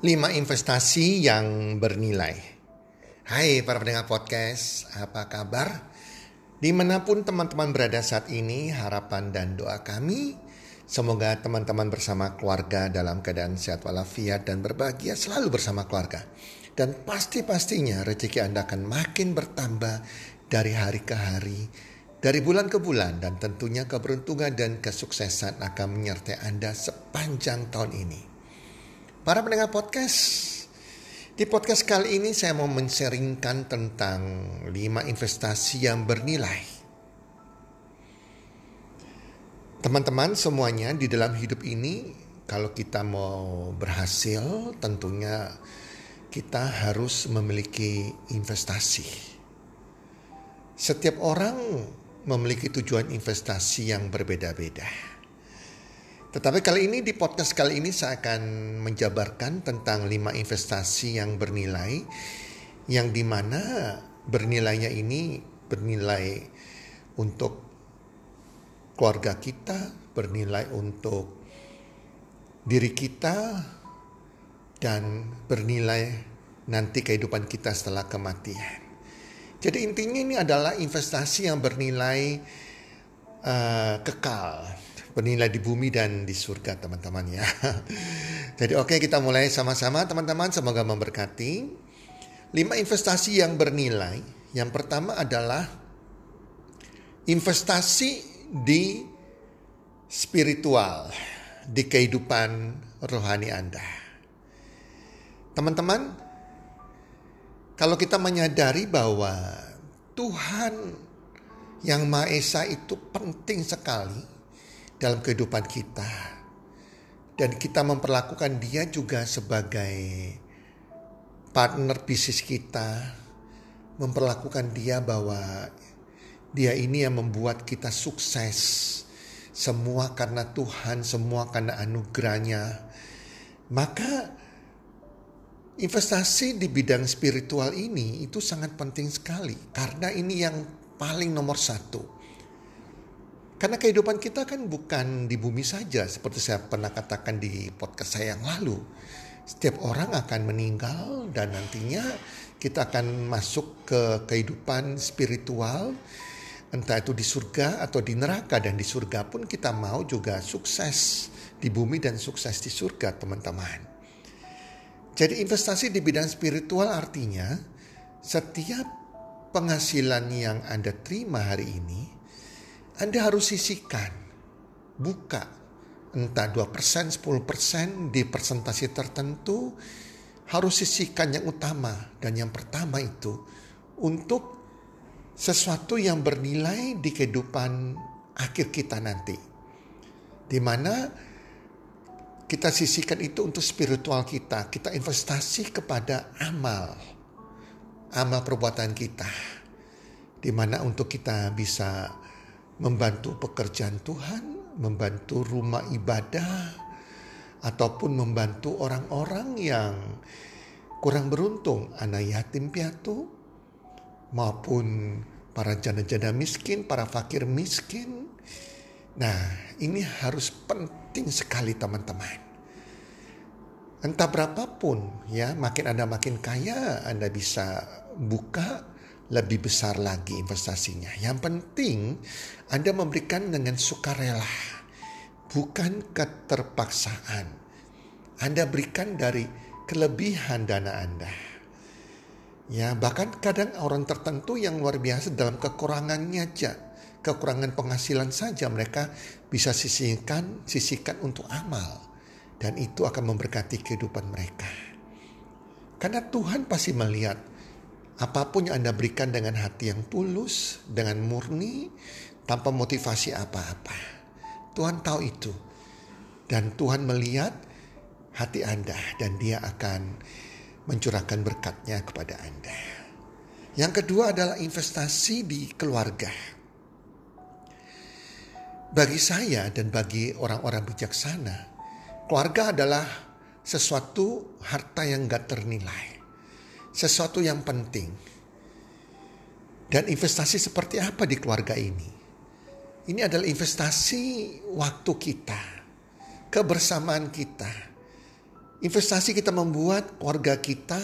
5 investasi yang bernilai. Hai para pendengar podcast, apa kabar? Di mana pun teman-teman berada saat ini, harapan dan doa kami Semoga teman-teman bersama keluarga dalam keadaan sehat walafiat dan berbahagia selalu bersama keluarga. Dan pasti-pastinya rezeki Anda akan makin bertambah dari hari ke hari, dari bulan ke bulan, dan tentunya keberuntungan dan kesuksesan akan menyertai Anda sepanjang tahun ini. Para pendengar podcast, di podcast kali ini saya mau menseringkan tentang 5 investasi yang bernilai. Teman-teman semuanya di dalam hidup ini kalau kita mau berhasil tentunya kita harus memiliki investasi. Setiap orang memiliki tujuan investasi yang berbeda-beda. Tetapi kali ini di podcast kali ini saya akan menjabarkan tentang lima investasi yang bernilai yang di mana bernilainya ini bernilai untuk keluarga kita, bernilai untuk diri kita dan bernilai nanti kehidupan kita setelah kematian. Jadi intinya ini adalah investasi yang bernilai uh, kekal bernilai di bumi dan di surga teman-teman ya. Jadi oke okay, kita mulai sama-sama teman-teman semoga memberkati. Lima investasi yang bernilai. Yang pertama adalah investasi di spiritual, di kehidupan rohani Anda. Teman-teman, kalau kita menyadari bahwa Tuhan yang Maha Esa itu penting sekali dalam kehidupan kita. Dan kita memperlakukan dia juga sebagai partner bisnis kita. Memperlakukan dia bahwa dia ini yang membuat kita sukses. Semua karena Tuhan, semua karena anugerahnya. Maka investasi di bidang spiritual ini itu sangat penting sekali. Karena ini yang paling nomor satu karena kehidupan kita kan bukan di bumi saja, seperti saya pernah katakan di podcast saya yang lalu. Setiap orang akan meninggal dan nantinya kita akan masuk ke kehidupan spiritual, entah itu di surga atau di neraka. Dan di surga pun kita mau juga sukses di bumi dan sukses di surga teman-teman. Jadi investasi di bidang spiritual artinya setiap penghasilan yang Anda terima hari ini, anda harus sisihkan, buka. Entah 2%, 10% di presentasi tertentu harus sisihkan yang utama. Dan yang pertama itu untuk sesuatu yang bernilai di kehidupan akhir kita nanti. Di mana kita sisihkan itu untuk spiritual kita, kita investasi kepada amal, amal perbuatan kita. Di mana untuk kita bisa membantu pekerjaan Tuhan, membantu rumah ibadah, ataupun membantu orang-orang yang kurang beruntung, anak yatim piatu, maupun para janda-janda miskin, para fakir miskin. Nah, ini harus penting sekali teman-teman. Entah berapapun ya, makin Anda makin kaya, Anda bisa buka lebih besar lagi investasinya. Yang penting Anda memberikan dengan sukarela, bukan keterpaksaan. Anda berikan dari kelebihan dana Anda. Ya, bahkan kadang orang tertentu yang luar biasa dalam kekurangannya aja, kekurangan penghasilan saja mereka bisa sisihkan, sisihkan untuk amal. Dan itu akan memberkati kehidupan mereka. Karena Tuhan pasti melihat Apa pun yang Anda berikan dengan hati yang tulus, dengan murni, tanpa motivasi apa-apa. Tuhan tahu itu. Dan Tuhan melihat hati Anda dan dia akan mencurahkan berkatnya kepada Anda. Yang kedua adalah investasi di keluarga. Bagi saya dan bagi orang-orang bijaksana, keluarga adalah sesuatu harta yang gak ternilai sesuatu yang penting. Dan investasi seperti apa di keluarga ini? Ini adalah investasi waktu kita, kebersamaan kita. Investasi kita membuat keluarga kita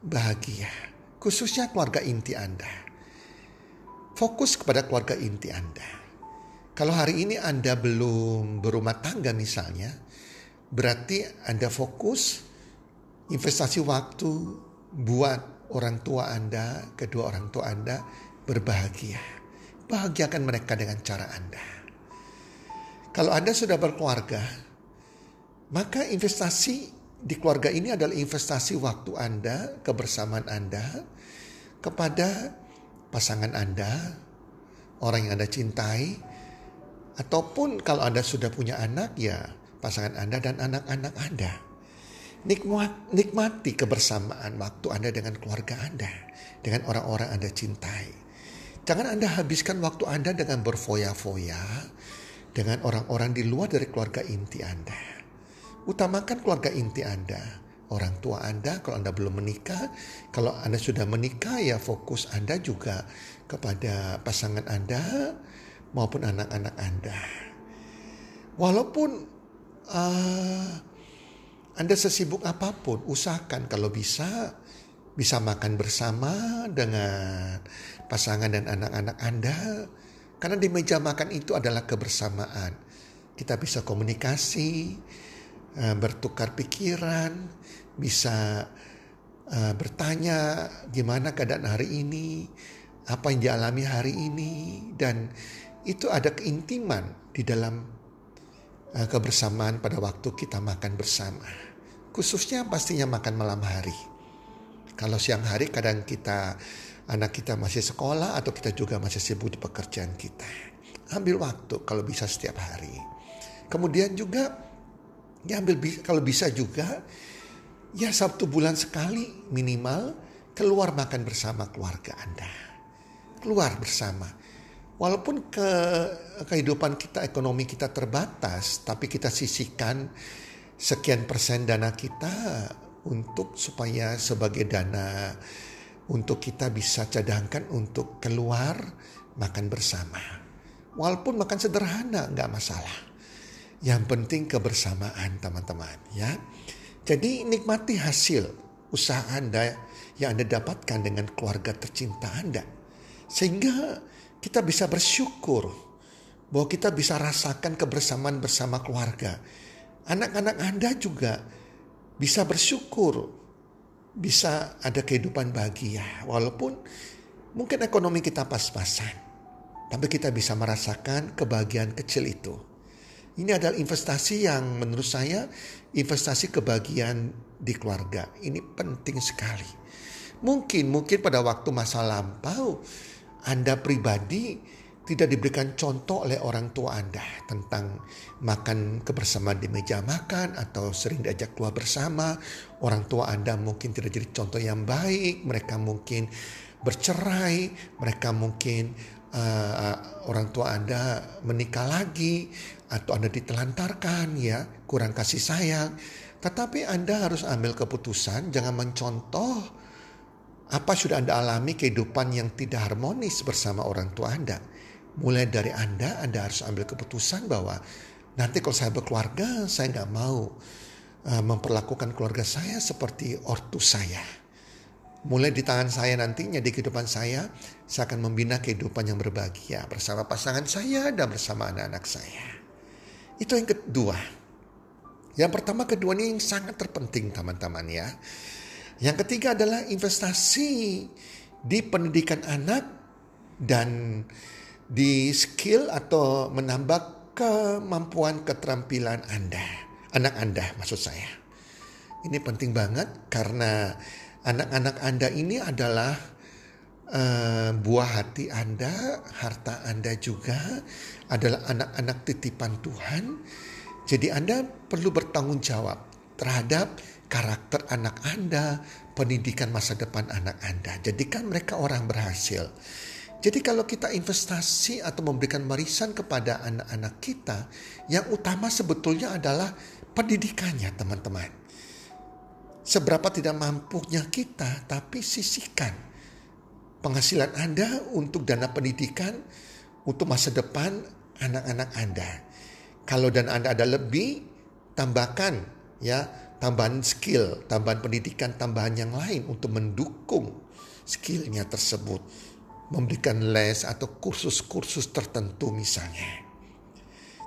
bahagia, khususnya keluarga inti Anda. Fokus kepada keluarga inti Anda. Kalau hari ini Anda belum berumah tangga misalnya, berarti Anda fokus investasi waktu buat orang tua Anda, kedua orang tua Anda berbahagia. Bahagiakan mereka dengan cara Anda. Kalau Anda sudah berkeluarga, maka investasi di keluarga ini adalah investasi waktu Anda, kebersamaan Anda kepada pasangan Anda, orang yang Anda cintai, ataupun kalau Anda sudah punya anak ya pasangan Anda dan anak-anak Anda. Nikmat, nikmati kebersamaan waktu Anda dengan keluarga Anda, dengan orang-orang Anda cintai. Jangan Anda habiskan waktu Anda dengan berfoya-foya dengan orang-orang di luar dari keluarga inti Anda. Utamakan keluarga inti Anda, orang tua Anda kalau Anda belum menikah. Kalau Anda sudah menikah ya fokus Anda juga kepada pasangan Anda maupun anak-anak Anda. Walaupun uh, Anda sesibuk apa pun, usahakan kalau bisa bisa makan bersama dengan pasangan dan anak-anak Anda. Karena di meja makan itu adalah kebersamaan. Kita bisa komunikasi, Eh, bertukar pikiran, bisa uh, bertanya gimana keadaan hari ini, apa yang dialami hari ini, dan itu ada keintiman di dalam kebersamaan pada waktu kita makan bersama. Khususnya pastinya makan malam hari. Kalau siang hari kadang kita anak kita masih sekolah atau kita juga masih sibuk di pekerjaan kita. Ambil waktu kalau bisa setiap hari. Kemudian juga Ya ambil kalau bisa juga ya Sabtu bulan sekali minimal keluar makan bersama keluarga Anda. Keluar bersama. Walaupun ke kehidupan kita ekonomi kita terbatas, tapi kita sisihkan sekian persen dana kita untuk supaya sebagai dana untuk kita bisa cadangkan untuk keluar makan bersama. Walaupun makan sederhana nggak masalah. Yang penting kebersamaan teman-teman ya. Jadi nikmati hasil usaha Anda yang Anda dapatkan dengan keluarga tercinta Anda. Sehingga kita bisa bersyukur bahwa kita bisa rasakan kebersamaan bersama keluarga. Anak-anak Anda juga bisa bersyukur, bisa ada kehidupan bahagia. Walaupun mungkin ekonomi kita pas-pasan, tapi kita bisa merasakan kebahagiaan kecil itu. Ini adalah investasi yang menurut saya investasi kebahagiaan di keluarga. Ini penting sekali. Mungkin mungkin pada waktu masa lampau Anda pribadi tidak diberikan contoh oleh orang tua Anda tentang makan kebersamaan di meja makan atau sering diajak keluar bersama. Orang tua Anda mungkin tidak jadi contoh yang baik, mereka mungkin bercerai, mereka mungkin uh, orang tua Anda menikah lagi atau Anda ditelantarkan ya, kurang kasih sayang. Tetapi Anda harus ambil keputusan, jangan mencontoh apa sudah Anda alami kehidupan yang tidak harmonis bersama orang tua Anda. Mulai dari Anda, Anda harus ambil keputusan bahwa nanti kalau saya berkeluarga, saya nggak mau uh, memperlakukan keluarga saya seperti ortu saya. Mulai di tangan saya nantinya di kehidupan saya, saya akan membina kehidupan yang berbahagia bersama pasangan saya dan bersama anak-anak saya. Itu yang kedua. Yang pertama kedua ini yang sangat terpenting teman-teman ya. Yang ketiga adalah investasi di pendidikan anak dan di skill atau menambah kemampuan keterampilan Anda. Anak Anda maksud saya. Ini penting banget karena anak-anak Anda ini adalah uh, buah hati Anda, harta Anda juga adalah anak-anak titipan Tuhan. Jadi Anda perlu bertanggung jawab terhadap karakter anak Anda, pendidikan masa depan anak Anda. Jadikan mereka orang berhasil. Jadi kalau kita investasi atau memberikan warisan kepada anak-anak kita, yang utama sebetulnya adalah pendidikannya teman-teman. Seberapa tidak mampunya kita, tapi sisihkan penghasilan Anda untuk dana pendidikan, untuk masa depan anak-anak Anda. Kalau dan Anda ada lebih, tambahkan ya tambahan skill, tambahan pendidikan, tambahan yang lain untuk mendukung skillnya tersebut. Memberikan les atau kursus-kursus tertentu misalnya.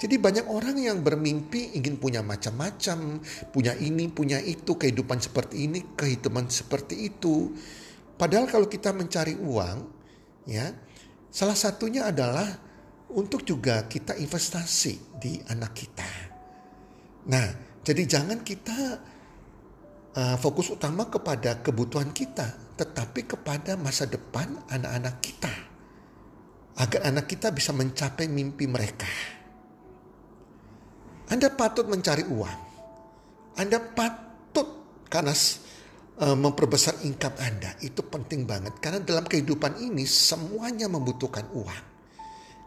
Jadi banyak orang yang bermimpi ingin punya macam-macam, punya ini, punya itu, kehidupan seperti ini, kehidupan seperti itu. Padahal kalau kita mencari uang, ya, salah satunya adalah untuk juga kita investasi di anak kita. Nah, jadi jangan kita uh, fokus utama kepada kebutuhan kita, tetapi kepada masa depan anak-anak kita. Agar anak kita bisa mencapai mimpi mereka. Anda patut mencari uang. Anda patut karena uh, memperbesar income Anda. Itu penting banget. Karena dalam kehidupan ini semuanya membutuhkan uang.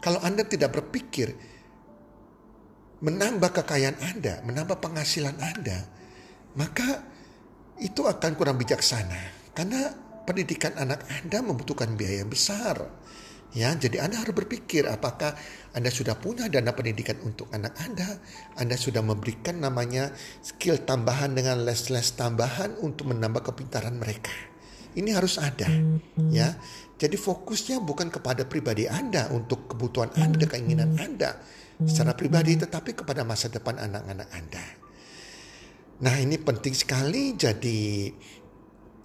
Kalau Anda tidak berpikir menambah kekayaan Anda, menambah penghasilan Anda, maka itu akan kurang bijaksana. Karena pendidikan anak Anda membutuhkan biaya besar. Ya, jadi Anda harus berpikir apakah Anda sudah punya dana pendidikan untuk anak Anda, Anda sudah memberikan namanya skill tambahan dengan les-les tambahan untuk menambah kepintaran mereka. Ini harus ada, ya. Jadi fokusnya bukan kepada pribadi Anda untuk kebutuhan Anda, keinginan Anda secara pribadi, tetapi kepada masa depan anak-anak Anda. Nah, ini penting sekali. Jadi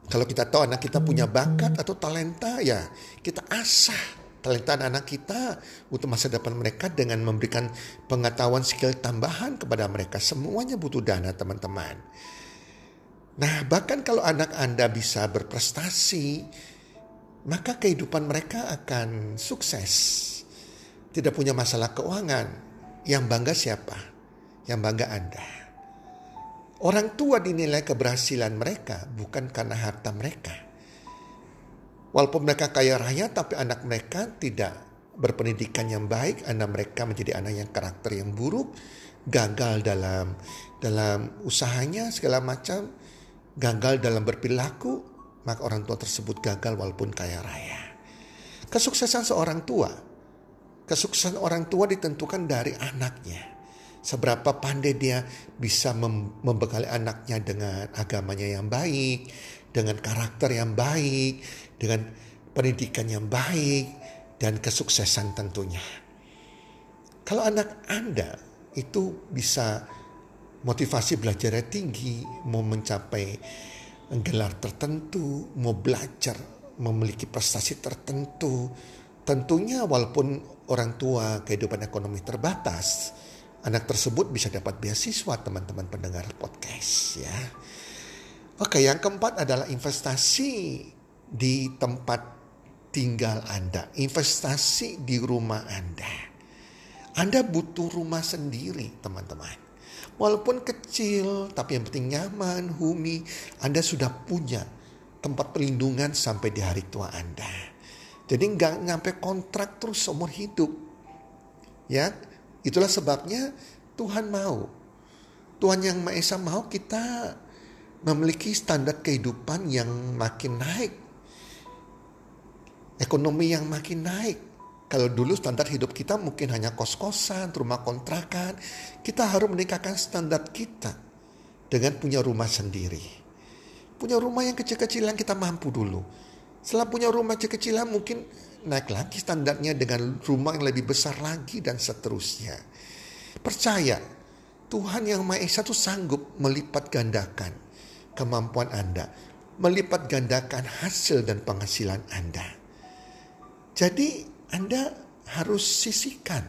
kalau kita tahu anak kita punya bakat atau talenta, ya kita asah talenta anak kita untuk masa depan mereka dengan memberikan pengetahuan skill tambahan kepada mereka. Semuanya butuh dana teman-teman. Nah bahkan kalau anak Anda bisa berprestasi, maka kehidupan mereka akan sukses. Tidak punya masalah keuangan. Yang bangga siapa? Yang bangga Anda. Orang tua dinilai keberhasilan mereka bukan karena harta mereka Walaupun mereka kaya raya tapi anak mereka tidak berpendidikan yang baik, anak mereka menjadi anak yang karakter yang buruk, gagal dalam dalam usahanya segala macam, gagal dalam berperilaku, maka orang tua tersebut gagal walaupun kaya raya. Kesuksesan seorang tua, kesuksesan orang tua ditentukan dari anaknya. Seberapa pandai dia bisa membekali anaknya dengan agamanya yang baik, dengan karakter yang baik, dengan pendidikan yang baik dan kesuksesan tentunya. Kalau anak Anda itu bisa motivasi belajarnya tinggi, mau mencapai gelar tertentu, mau belajar memiliki prestasi tertentu, tentunya walaupun orang tua kehidupan ekonomi terbatas, anak tersebut bisa dapat beasiswa teman-teman pendengar podcast ya. Oke, yang keempat adalah investasi di tempat tinggal Anda, investasi di rumah Anda. Anda butuh rumah sendiri, teman-teman. Walaupun kecil, tapi yang penting nyaman, humi. Anda sudah punya tempat perlindungan sampai di hari tua Anda. Jadi nggak nyampe kontrak terus seumur hidup. Ya, itulah sebabnya Tuhan mau. Tuhan yang Maha Esa mau kita memiliki standar kehidupan yang makin naik ekonomi yang makin naik. Kalau dulu standar hidup kita mungkin hanya kos-kosan, rumah kontrakan, kita harus meningkatkan standar kita dengan punya rumah sendiri. Punya rumah yang kecil-kecil yang kita mampu dulu. Setelah punya rumah kecil-kecilan mungkin naik lagi standarnya dengan rumah yang lebih besar lagi dan seterusnya. Percaya, Tuhan yang Maha Esa itu sanggup melipat gandakan kemampuan Anda, melipat gandakan hasil dan penghasilan Anda. Jadi Anda harus sisihkan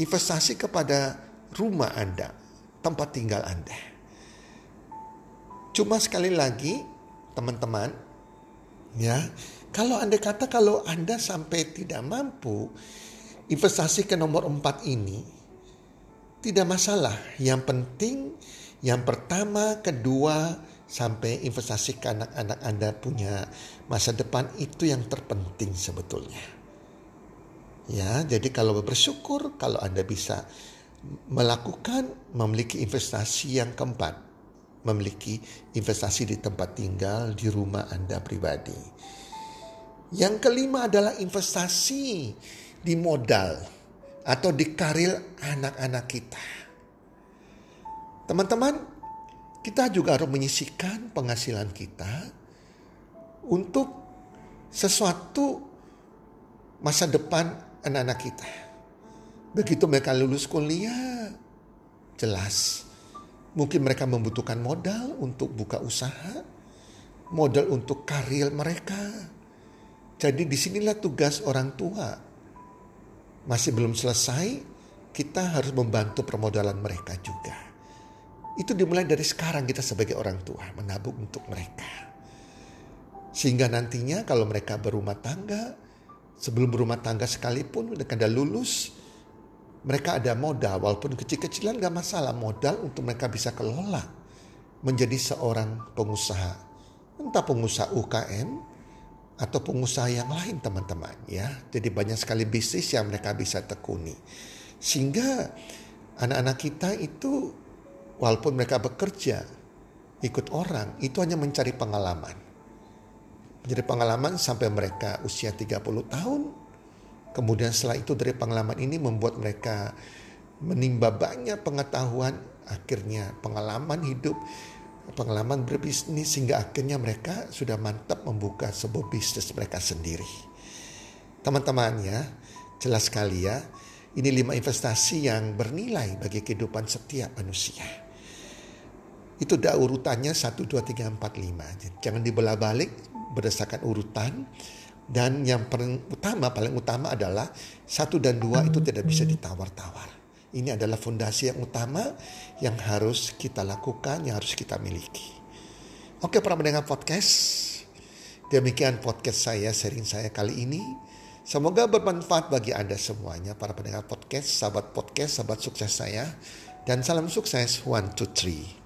investasi kepada rumah Anda, tempat tinggal Anda. Cuma sekali lagi, teman-teman, ya, kalau Anda kata kalau Anda sampai tidak mampu investasi ke nomor empat ini, tidak masalah. Yang penting yang pertama, kedua, sampai investasi ke anak-anak Anda punya masa depan itu yang terpenting sebetulnya. Ya, jadi kalau bersyukur kalau Anda bisa melakukan memiliki investasi yang keempat, memiliki investasi di tempat tinggal di rumah Anda pribadi. Yang kelima adalah investasi di modal atau di karir anak-anak kita. Teman-teman, kita juga harus menyisihkan penghasilan kita untuk sesuatu masa depan anak-anak kita. Begitu mereka lulus kuliah, jelas mungkin mereka membutuhkan modal untuk buka usaha, modal untuk karir mereka. Jadi di sinilah tugas orang tua. Masih belum selesai, kita harus membantu permodalan mereka juga. Itu dimulai dari sekarang kita sebagai orang tua menabung untuk mereka. Sehingga nantinya kalau mereka berumah tangga, sebelum berumah tangga sekalipun mereka lulus, mereka ada modal walaupun kecil-kecilan gak masalah modal untuk mereka bisa kelola menjadi seorang pengusaha. Entah pengusaha UKM atau pengusaha yang lain teman-teman ya. Jadi banyak sekali bisnis yang mereka bisa tekuni. Sehingga anak-anak kita itu walaupun mereka bekerja ikut orang itu hanya mencari pengalaman. Mencari pengalaman sampai mereka usia 30 tahun. Kemudian setelah itu dari pengalaman ini membuat mereka menimba banyak pengetahuan, akhirnya pengalaman hidup, pengalaman berbisnis sehingga akhirnya mereka sudah mantap membuka sebuah bisnis mereka sendiri. Teman-teman ya, jelas sekali ya, ini lima investasi yang bernilai bagi kehidupan setiap manusia. Itu udah urutannya 1, 2, 3, 4, 5. Jangan dibelah balik berdasarkan urutan. Dan yang paling utama, paling utama adalah satu dan dua itu tidak bisa ditawar-tawar. Ini adalah fondasi yang utama yang harus kita lakukan, yang harus kita miliki. Oke para pendengar podcast, demikian podcast saya, sharing saya kali ini. Semoga bermanfaat bagi Anda semuanya, para pendengar podcast, sahabat podcast, sahabat sukses saya. Dan salam sukses, one, two, three.